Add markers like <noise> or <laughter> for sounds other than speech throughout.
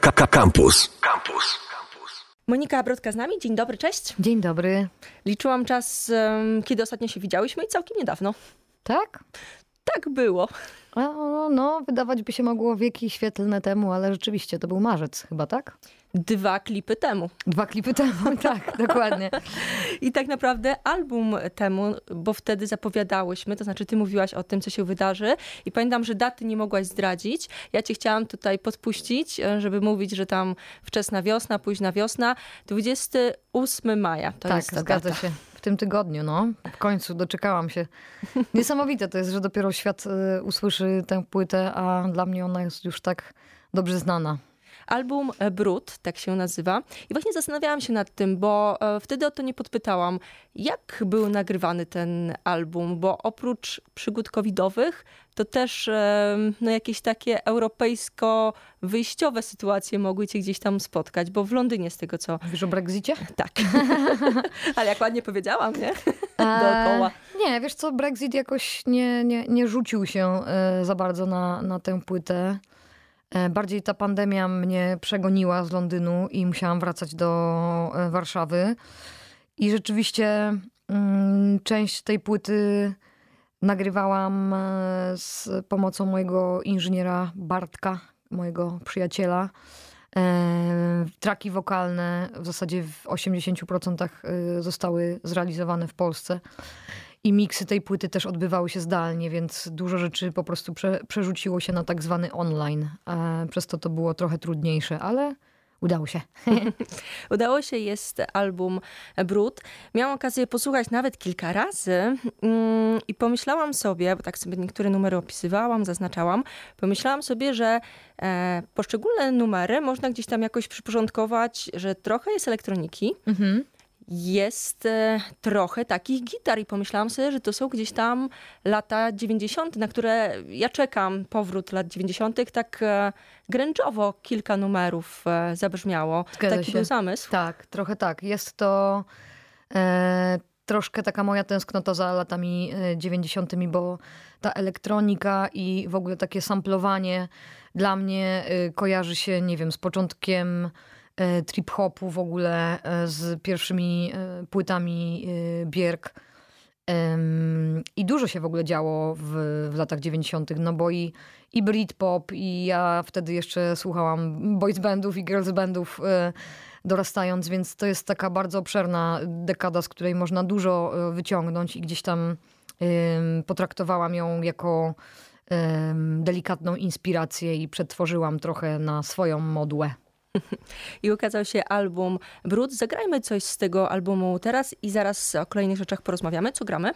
Campus. Campus. Monika Brodka z nami. Dzień dobry, cześć. Dzień dobry. Liczyłam czas, kiedy ostatnio się widziałyśmy i całkiem niedawno. Tak? Tak było. No, no, wydawać by się mogło wieki świetlne temu, ale rzeczywiście to był marzec chyba, tak? Dwa klipy temu. Dwa klipy temu, <laughs> tak, dokładnie. I tak naprawdę album temu, bo wtedy zapowiadałyśmy, to znaczy ty mówiłaś o tym, co się wydarzy i pamiętam, że daty nie mogłaś zdradzić. Ja cię chciałam tutaj podpuścić, e, żeby mówić, że tam wczesna wiosna, późna wiosna, 28 maja to tak, jest ta zgadza data. się. W tym tygodniu, no. W końcu doczekałam się. <laughs> Niesamowite to jest, że dopiero świat y, usłyszy tę płytę, a dla mnie ona jest już tak dobrze znana. Album e, Brud, tak się nazywa. I właśnie zastanawiałam się nad tym, bo e, wtedy o to nie podpytałam, jak był nagrywany ten album, bo oprócz przygód covidowych, to też e, no, jakieś takie europejsko-wyjściowe sytuacje mogły cię gdzieś tam spotkać, bo w Londynie z tego co... Wiesz o Brexicie? Tak. <laughs> Ale jak ładnie powiedziałam, nie? <laughs> Dookoła. Nie, wiesz co, Brexit jakoś nie, nie, nie rzucił się za bardzo na, na tę płytę. E, Bardziej ta pandemia mnie przegoniła z Londynu i musiałam wracać do e, Warszawy. I rzeczywiście mm, część tej płyty nagrywałam e, z pomocą mojego inżyniera Bartka, mojego przyjaciela. Traki wokalne w zasadzie w 80% y, zostały zrealizowane w Polsce. I miksy tej płyty też odbywały się zdalnie, więc dużo rzeczy po prostu prze, przerzuciło się na tak zwany online. E, Przez to to było trochę trudniejsze, ale udało się. <laughs> Udało się, jest album Brud. Miałam okazję posłuchać nawet kilka razy mm, i pomyślałam sobie, bo tak sobie niektóre numery opisywałam, zaznaczałam, pomyślałam sobie, że e, poszczególne numery można gdzieś tam jakoś przyporządkować, że trochę jest elektroniki, Mhm. Jest e, trochę takich gitar i pomyślałam sobie, że to są gdzieś tam lata 90., na które ja czekam, powrót lat 90., tak e, gręczowo kilka numerów e, zabrzmiało. Zgadza Taki się. był zamysł. Tak, trochę tak. Jest to e, troszkę taka moja tęsknota za latami e, 90., bo ta elektronika i w ogóle takie samplowanie dla mnie kojarzy się, nie wiem, z początkiem trip-hopu w ogóle, e, z pierwszymi e, płytami e, Bierk. I dużo się w ogóle działo w, w latach 90., no bo i, i Britpop, i ja wtedy jeszcze słuchałam boys bandów i girls bandów e, dorastając, więc to jest taka bardzo obszerna dekada, z której można dużo e, wyciągnąć i gdzieś tam potraktowałam ją jako delikatną inspirację i przetworzyłam trochę na swoją modłę. I ukazał się album Brud. Zagrajmy coś z tego albumu teraz i zaraz o kolejnych rzeczach porozmawiamy. Co gramy?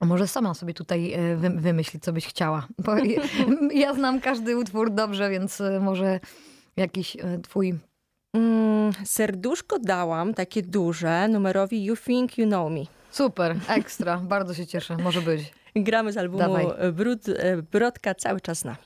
Może sama sobie tutaj e, wy- wymyślić, co byś chciała. Bo <laughs> ja- znam każdy utwór dobrze, więc e, może jakiś e, twój. Mm, serduszko dałam, takie duże, numerowi You Think You Know Me. Super, ekstra, bardzo się cieszę, może być. Gramy z albumu Dawaj. Brud, Brodka cały czas z nami.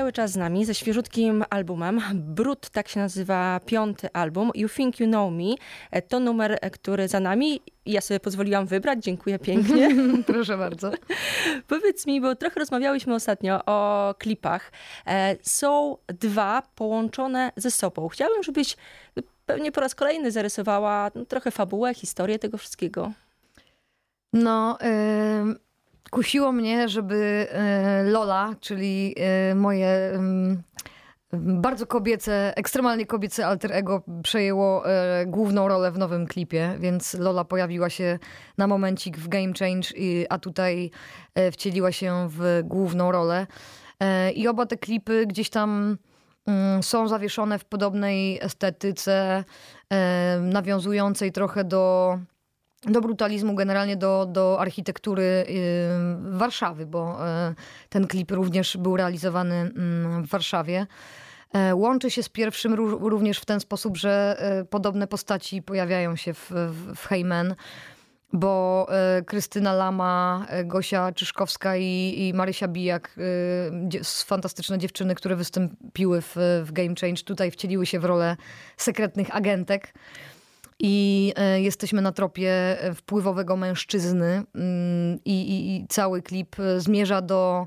Cały czas z nami ze świeżutkim albumem. Brud, tak się nazywa piąty album. You Think You Know Me. E, To numer, e, który za nami. Ja sobie pozwoliłam wybrać. Dziękuję pięknie. <laughs> <laughs> Proszę bardzo. Powiedz mi, bo trochę rozmawiałyśmy ostatnio o klipach. E, Są dwa połączone ze sobą. Chciałabym, żebyś pewnie po raz kolejny zarysowała no, trochę fabułę, historię tego wszystkiego. No, kusiło mnie, żeby y, Lola, czyli y, moje ym, bardzo kobiece, ekstremalnie kobiece alter ego przejęło y, główną rolę w nowym klipie, więc Lola pojawiła się na momencik w Game Change, a tutaj wcieliła się w główną rolę. I oba te klipy gdzieś tam mm, są zawieszone w podobnej estetyce, nawiązującej trochę do do brutalizmu, generalnie do, do architektury y, Warszawy, bo y, ten klip również był realizowany mm, w Warszawie. E, Łączy się z pierwszym ró- również w ten sposób, że podobne postaci pojawiają się w, w, Heyman, bo Krystyna Lama, Gosia Czyszkowska i, i Marysia Bijak, fantastyczne dziewczyny, które wystąpiły w, w Game Change, tutaj wcieliły się w rolę sekretnych agentek. I e, jesteśmy na tropie e, wpływowego mężczyzny, mm, i, i, i cały klip e, zmierza do,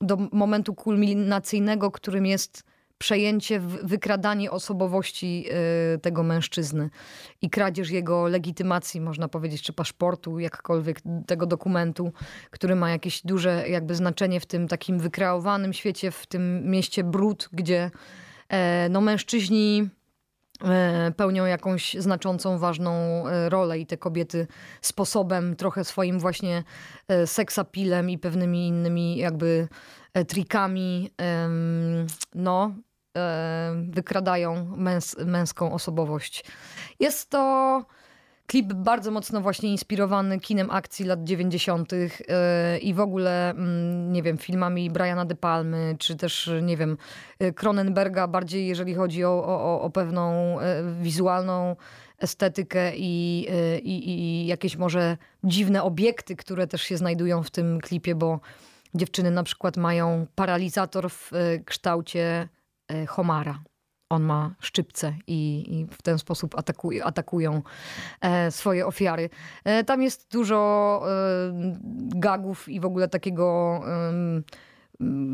do momentu kulminacyjnego, którym jest przejęcie, wykradanie osobowości tego mężczyzny i kradzież jego legitymacji, można powiedzieć, czy paszportu, jakkolwiek tego dokumentu, który ma jakieś duże jakby znaczenie w tym takim wykreowanym świecie, w tym mieście brud, gdzie no, mężczyźni pełnią jakąś znaczącą, ważną e, rolę i te kobiety sposobem, trochę swoim właśnie e, seksapilem i pewnymi innymi jakby e, trikami, no, e, wykradają męs męską osobowość. Jest to klip bardzo mocno właśnie inspirowany kinem akcji lat 90. e, i w ogóle, mm, nie wiem, filmami Briana De Palmy, czy też, nie wiem, e, Cronenberga, bardziej jeżeli chodzi o, o, o pewną e, wizualną estetykę i, i, i jakieś może dziwne obiekty, które też się znajdują w tym klipie, bo dziewczyny na przykład mają paralizator w kształcie homara. On ma szczypce i, i w ten sposób atakuj, atakują e, swoje ofiary. E, tam jest dużo e, gagów i w ogóle takiego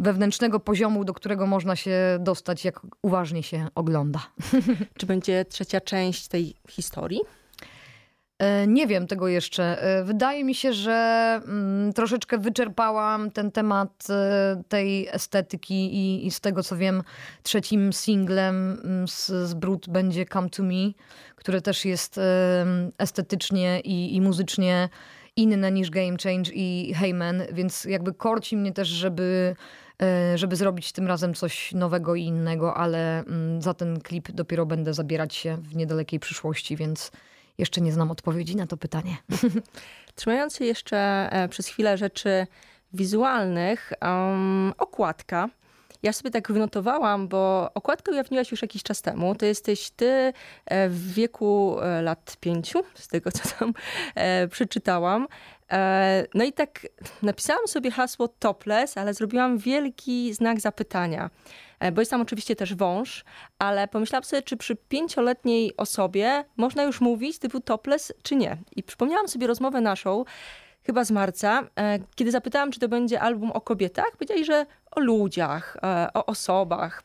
wewnętrznego poziomu, do którego można się dostać, jak uważnie się ogląda. <laughs> Czy będzie trzecia część tej historii? E, Nie wiem tego jeszcze. E, Wydaje mi się, że mm, troszeczkę wyczerpałam ten temat e, tej estetyki i, i z tego co wiem, trzecim singlem mm, z, z Brut będzie Come to Me, które też jest estetycznie i, i muzycznie inne niż Game Change i Heyman, więc jakby korci mnie też, żeby żeby zrobić tym razem coś nowego i innego, ale mm, za ten klip dopiero będę zabierać się w niedalekiej przyszłości, więc jeszcze nie znam odpowiedzi na to pytanie. <laughs> Trzymając się jeszcze e, przez chwilę rzeczy wizualnych, um, okładka. Ja sobie tak wynotowałam, bo okładkę ujawniłaś już jakiś czas temu. To jesteś ty e, w wieku e, lat pięciu, z tego co tam przeczytałam. No i tak napisałam sobie hasło topless, ale zrobiłam wielki znak zapytania. E, Bo jest tam oczywiście też wąż, ale pomyślałam sobie, czy przy pięcioletniej osobie można już mówić typu topless, czy nie. I przypomniałam sobie rozmowę naszą, chyba z marca, e, kiedy zapytałam, czy to będzie album o kobietach, powiedzieli, że o ludziach, e, o osobach,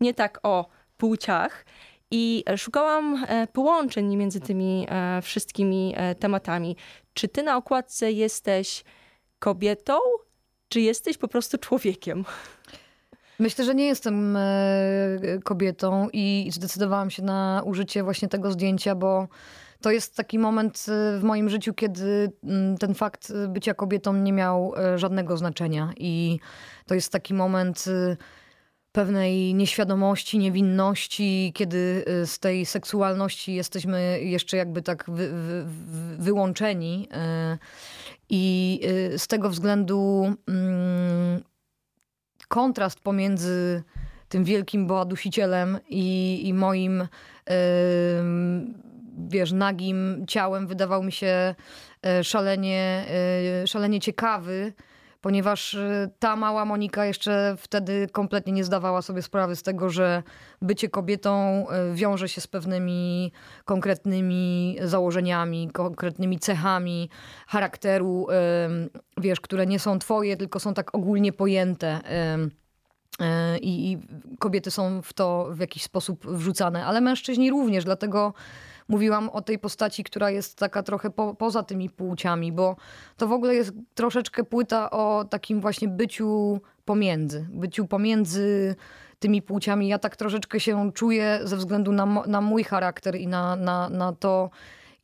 nie tak o płciach. I szukałam połączeń między tymi wszystkimi tematami. Czy ty na okładce jesteś kobietą, czy jesteś po prostu człowiekiem? Myślę, że nie jestem e, kobietą i zdecydowałam się na użycie właśnie tego zdjęcia, bo to jest taki moment e, w moim życiu, kiedy mm, ten fakt bycia kobietą nie miał e, żadnego znaczenia. I to jest taki moment e, pewnej nieświadomości, niewinności, kiedy e, z tej seksualności jesteśmy jeszcze jakby tak wy, wy, wy, wyłączeni. e, I e, z tego względu mm, kontrast pomiędzy tym wielkim boadusicielem i, i moim em, wiesz, nagim ciałem. Wydawał mi się e, szalenie, e, szalenie ciekawy, ponieważ y, ta mała Monika jeszcze wtedy kompletnie nie zdawała sobie sprawy z tego, że bycie kobietą y, wiąże się z pewnymi konkretnymi założeniami, konkretnymi cechami charakteru, ym, wiesz, które nie są twoje, tylko są tak ogólnie pojęte. y, I, I kobiety są w to w jakiś sposób wrzucane, ale mężczyźni również, dlatego mówiłam o tej postaci, która jest taka trochę po, poza tymi płciami, bo to w ogóle jest troszeczkę płyta o takim właśnie byciu pomiędzy, byciu pomiędzy tymi płciami. Ja tak troszeczkę się czuję ze względu na, na mój charakter i na, na, na to,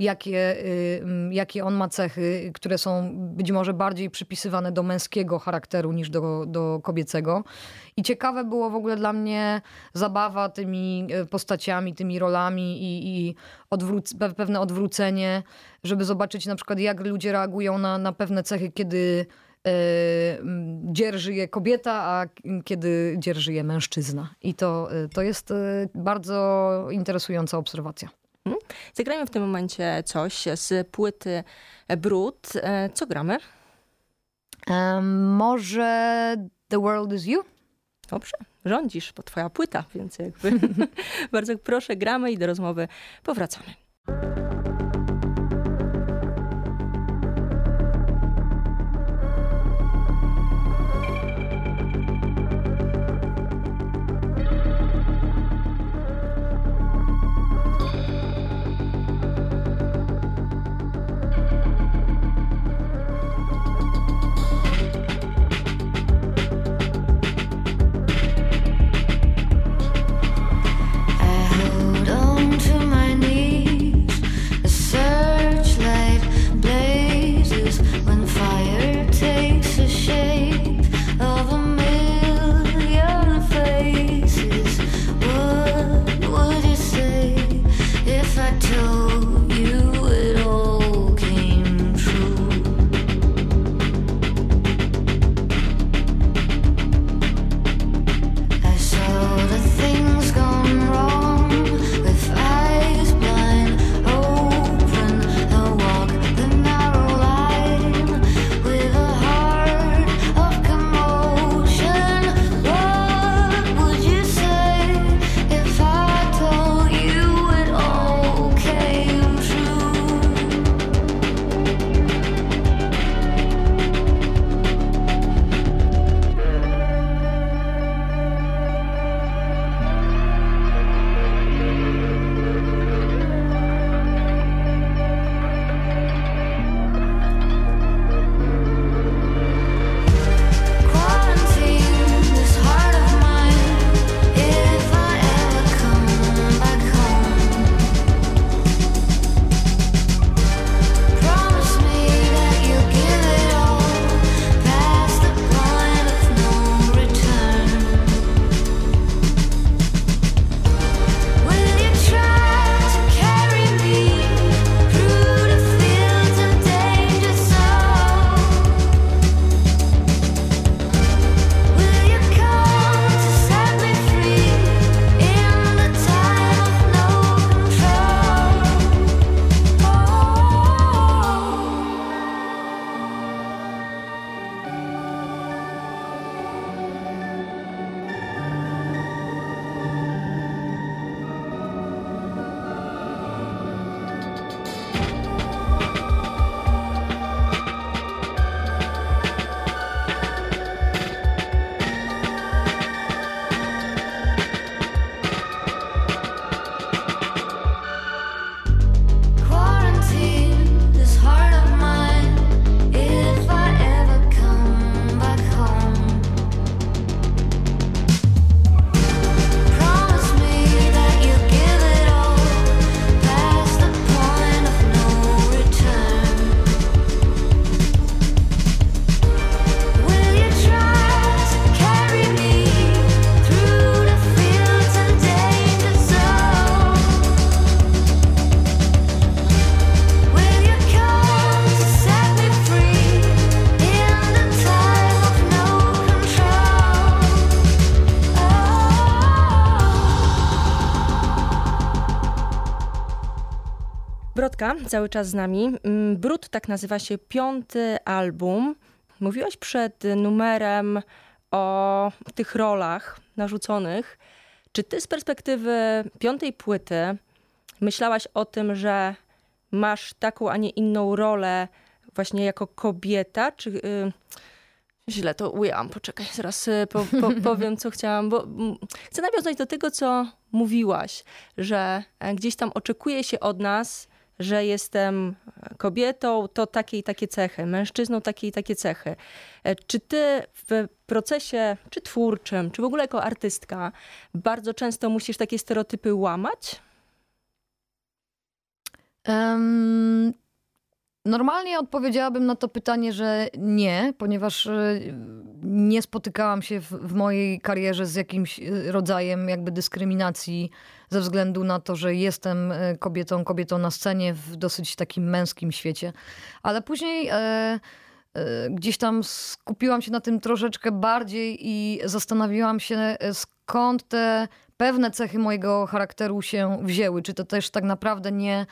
jakie, y, mm, jakie on ma cechy, które są być może bardziej przypisywane do męskiego charakteru niż do, do kobiecego. I ciekawe było w ogóle dla mnie zabawa tymi y, postaciami, tymi rolami i, i odwróc- pe- pewne odwrócenie, żeby zobaczyć na przykład jak ludzie reagują na, na pewne cechy, kiedy y, mm, dzierży je kobieta, a kiedy dzierży je mężczyzna. I to, y, to jest bardzo interesująca obserwacja. Zagrajmy w tym momencie coś z płyty Brud. E, Co gramy? Em, może The World Is You? Dobrze, rządzisz, bo twoja płyta, więc jakby <laughs> bardzo proszę, gramy i do rozmowy powracamy. Cały czas z nami. Mm, Brud tak nazywa się piąty album. mówiłaś przed numerem o tych rolach narzuconych. Czy ty z perspektywy piątej płyty myślałaś o tym, że masz taką, a nie inną rolę właśnie jako kobieta? Czy y, źle to ujęłam? Poczekaj, zaraz y, po, po, <laughs> powiem, co chciałam, bo chcę nawiązać do tego, co mówiłaś, że e, gdzieś tam oczekuje się od nas, że jestem kobietą, to takie i takie cechy, mężczyzną takie i takie cechy. E, Czy ty w procesie, czy twórczym, czy w ogóle jako artystka, bardzo często musisz takie stereotypy łamać? Em, normalnie odpowiedziałabym na to pytanie, że nie, ponieważ e, nie spotykałam się w, w mojej karierze z jakimś e, rodzajem jakby dyskryminacji ze względu na to, że jestem e, kobietą, kobietą na scenie w dosyć takim męskim świecie. Ale później e, gdzieś tam skupiłam się na tym troszeczkę bardziej i zastanowiłam się, skąd te pewne cechy mojego charakteru się wzięły. Czy to też tak naprawdę nie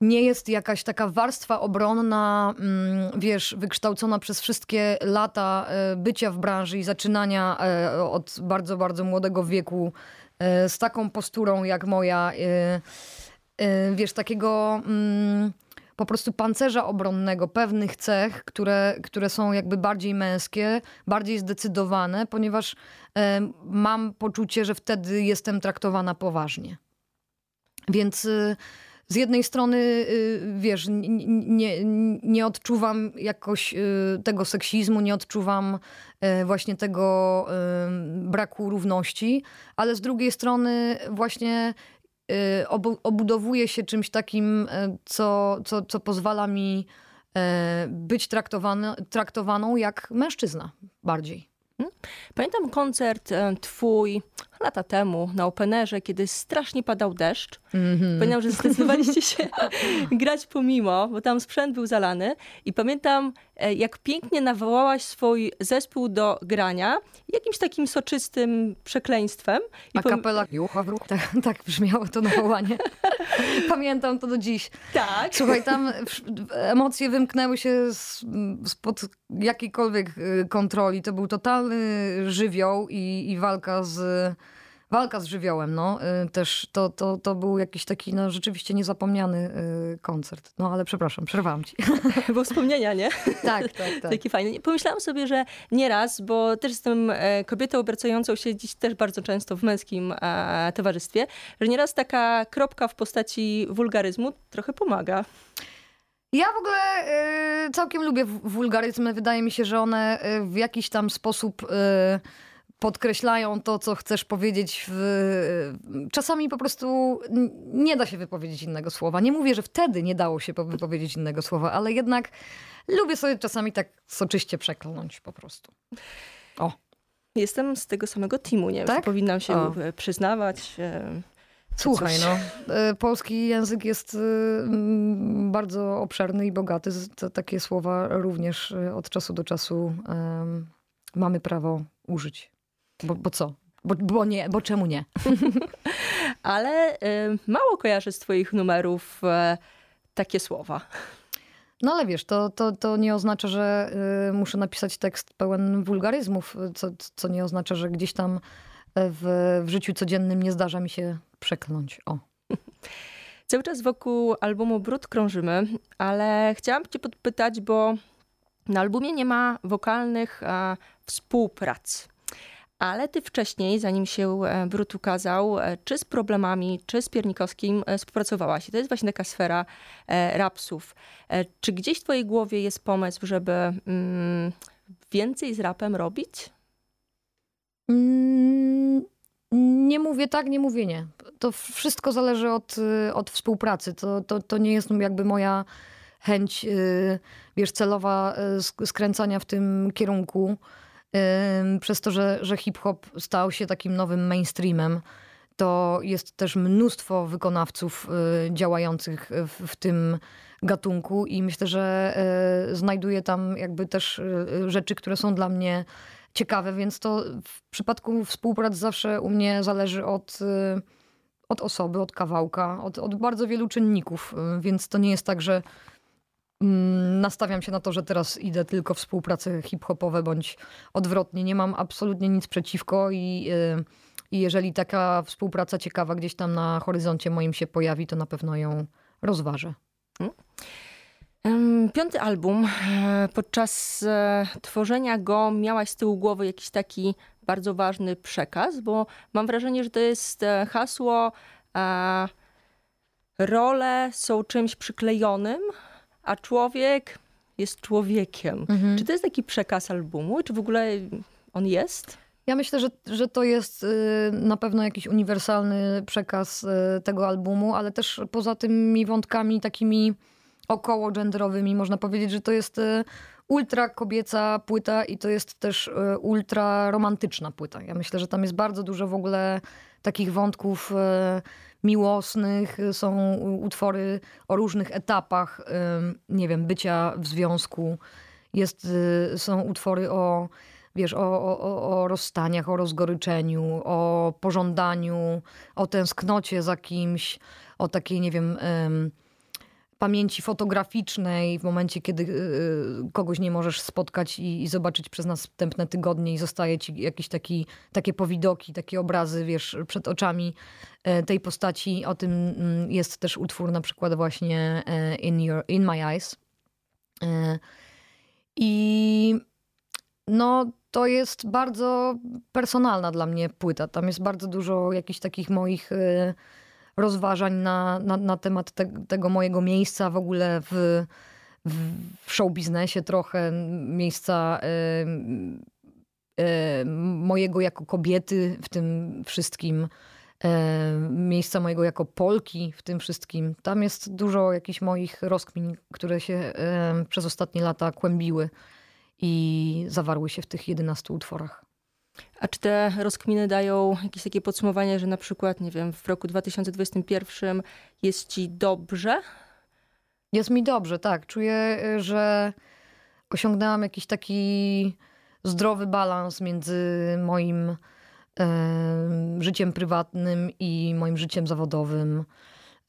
nie jest jakaś taka warstwa obronna, mm, wiesz, wykształcona przez wszystkie lata e, bycia w branży i zaczynania e, od bardzo, bardzo młodego wieku e, z taką posturą jak moja, wiesz, takiego mm, po prostu pancerza obronnego, pewnych cech, które, które są jakby bardziej męskie, bardziej zdecydowane, ponieważ mam poczucie, że wtedy jestem traktowana poważnie. Więc y, z jednej strony, y, wiesz, nie, nie odczuwam jakoś y, tego seksizmu, nie odczuwam y, właśnie tego braku równości, ale z drugiej strony właśnie obu- obudowuję się czymś takim, co, co, co pozwala mi być traktowany, traktowaną jak mężczyzna bardziej. Pamiętam koncert twój lata temu na Openerze, kiedy strasznie padał deszcz. Pamiętam, że zdecydowaliście się <laughs> grać pomimo, bo tam sprzęt był zalany. I pamiętam, e, jak pięknie nawołałaś swój zespół do grania jakimś takim soczystym przekleństwem. I A pom- kapela Jucha w ruch. Tak, <laughs> tak brzmiało to nawołanie. <laughs> Pamiętam to do dziś. Tak. Słuchaj, tam emocje wymknęły się z, spod jakiejkolwiek y, kontroli. To był totalny żywioł i, i walka z walka z żywiołem. No. Y, Też to, to, to był jakiś taki no, rzeczywiście niezapomniany y, koncert. No ale przepraszam, przerwałam ci. <laughs> Bo wspomnienia, nie? <laughs> tak, tak, <laughs> tak. Takie fajne. Pomyślałam sobie, że nieraz, bo też jestem e, kobietą obracającą się dziś też bardzo często w męskim e, towarzystwie, że nieraz taka kropka w postaci wulgaryzmu trochę pomaga. Ja w ogóle y, całkiem lubię wulgaryzmy. Wydaje mi się, że one y, w jakiś tam sposób y, podkreślają to, co chcesz powiedzieć. W, y, czasami po prostu nie da się wypowiedzieć innego słowa. Nie mówię, że wtedy nie dało się po- wypowiedzieć innego słowa, ale jednak lubię sobie czasami tak soczyście przekląć po prostu. O, Jestem z tego samego teamu, nie Tak? powinnam się O. przyznawać. e, słuchaj, no. y, Polski język jest y, bardzo obszerny i bogaty. Takie słowa również od czasu do czasu mamy prawo użyć. Bo, bo co? Bo, bo nie, bo czemu nie? <laughs> Ale e, mało kojarzę z twoich numerów e, takie słowa. No ale wiesz, to, to, to nie oznacza, że y, muszę napisać tekst pełen wulgaryzmów, co, co nie oznacza, że gdzieś tam y, w, w życiu codziennym nie zdarza mi się przekląć. O. <laughs> Cały czas wokół albumu Brud krążymy, ale chciałam cię podpytać, bo na albumie nie ma wokalnych e, współprac. Ale ty wcześniej, zanim się e, Brud ukazał, e, czy z problemami, czy z Piernikowskim e, współpracowałaś. I to jest właśnie taka sfera e, rapsów. E, Czy gdzieś w twojej głowie jest pomysł, żeby mm, więcej z rapem robić? Mm, Nie mówię tak, nie mówię nie. To wszystko zależy od, y, od współpracy. To, to, to nie jest jakby moja chęć, y, wiesz, celowa y, sk- skręcania w tym kierunku. Przez to, że, że hip-hop stał się takim nowym mainstreamem, to jest też mnóstwo wykonawców y, działających w, w tym gatunku i myślę, że y, znajduję tam jakby też y, rzeczy, które są dla mnie ciekawe, więc to w przypadku współprac zawsze u mnie zależy od, od osoby, od kawałka, od, od bardzo wielu czynników, więc to nie jest tak, że nastawiam się na to, że teraz idę tylko w współprace hip-hopowe, bądź odwrotnie. Nie mam absolutnie nic przeciwko i, y, i jeżeli taka współpraca ciekawa gdzieś tam na horyzoncie moim się pojawi, to na pewno ją rozważę. Em, Piąty album. E, Podczas e, tworzenia go miałaś z tyłu głowy jakiś taki bardzo ważny przekaz, bo mam wrażenie, że to jest e, hasło role są czymś przyklejonym, a człowiek jest człowiekiem. Czy to jest taki przekaz albumu? Czy w ogóle on jest? Ja myślę, że, że to jest y, na pewno jakiś uniwersalny przekaz y, tego albumu, ale też poza tymi wątkami takimi około genderowymi można powiedzieć, że to jest y, ultra kobieca płyta i to jest też ultra romantyczna płyta. Ja myślę, że tam jest bardzo dużo w ogóle takich wątków miłosnych, y, są utwory o różnych etapach, nie wiem, bycia w związku. Jest, y, są utwory o, wiesz, o, o, o- rozstaniach, o rozgoryczeniu, o pożądaniu, o tęsknocie za kimś, o takiej, nie wiem, em, pamięci fotograficznej w momencie, kiedy y, kogoś nie możesz spotkać i, zobaczyć przez następne tygodnie i zostaje ci jakieś taki, takie powidoki, takie obrazy, wiesz, przed oczami e, tej postaci. O tym mm, jest też utwór na przykład właśnie e, In, Your, In My Eyes. E, I no, to jest bardzo personalna dla mnie płyta. Tam jest bardzo dużo jakichś takich moich e, rozważań na, na, na temat te, tego mojego miejsca w ogóle w, w, show biznesie trochę, miejsca e, e, mojego jako kobiety w tym wszystkim, e, miejsca mojego jako Polki w tym wszystkim. Tam jest dużo jakichś moich rozkmin, które się przez ostatnie lata kłębiły i zawarły się w tych 11 utworach. A czy te rozkminy dają jakieś takie podsumowanie, że na przykład, nie wiem, w roku 2021 jest ci dobrze? Jest mi dobrze, tak. Czuję, że osiągnęłam jakiś taki zdrowy balans między moim em, życiem prywatnym i moim życiem zawodowym.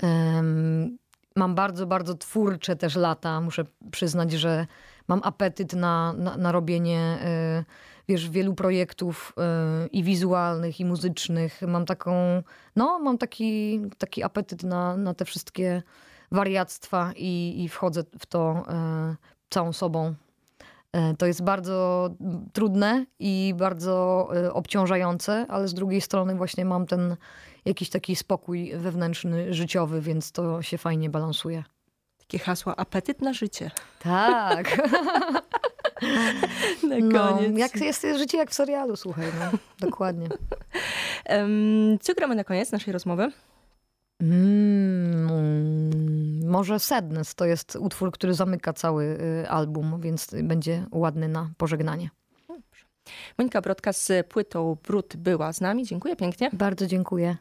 Em, mam bardzo, bardzo twórcze też lata. Muszę przyznać, że mam apetyt na, na, na robienie y, wiesz, wielu projektów y, i wizualnych, i muzycznych. Mam taką, no, mam taki, taki apetyt na, na te wszystkie wariactwa i, i wchodzę w to e, całą sobą. E, to jest bardzo trudne i bardzo obciążające, ale z drugiej strony właśnie mam ten jakiś taki spokój wewnętrzny, życiowy, więc to się fajnie balansuje. Takie hasła apetyt na życie. Tak. <laughs> <laughs> Na No, koniec. jak jest życie jak w serialu, słuchaj, no, dokładnie. <laughs> Co gramy na koniec naszej rozmowy? Mm, może Sadness to jest utwór, który zamyka cały y, album, więc będzie ładny na pożegnanie. Monika Brodka z płytą Brud była z nami. Dziękuję pięknie. Bardzo dziękuję.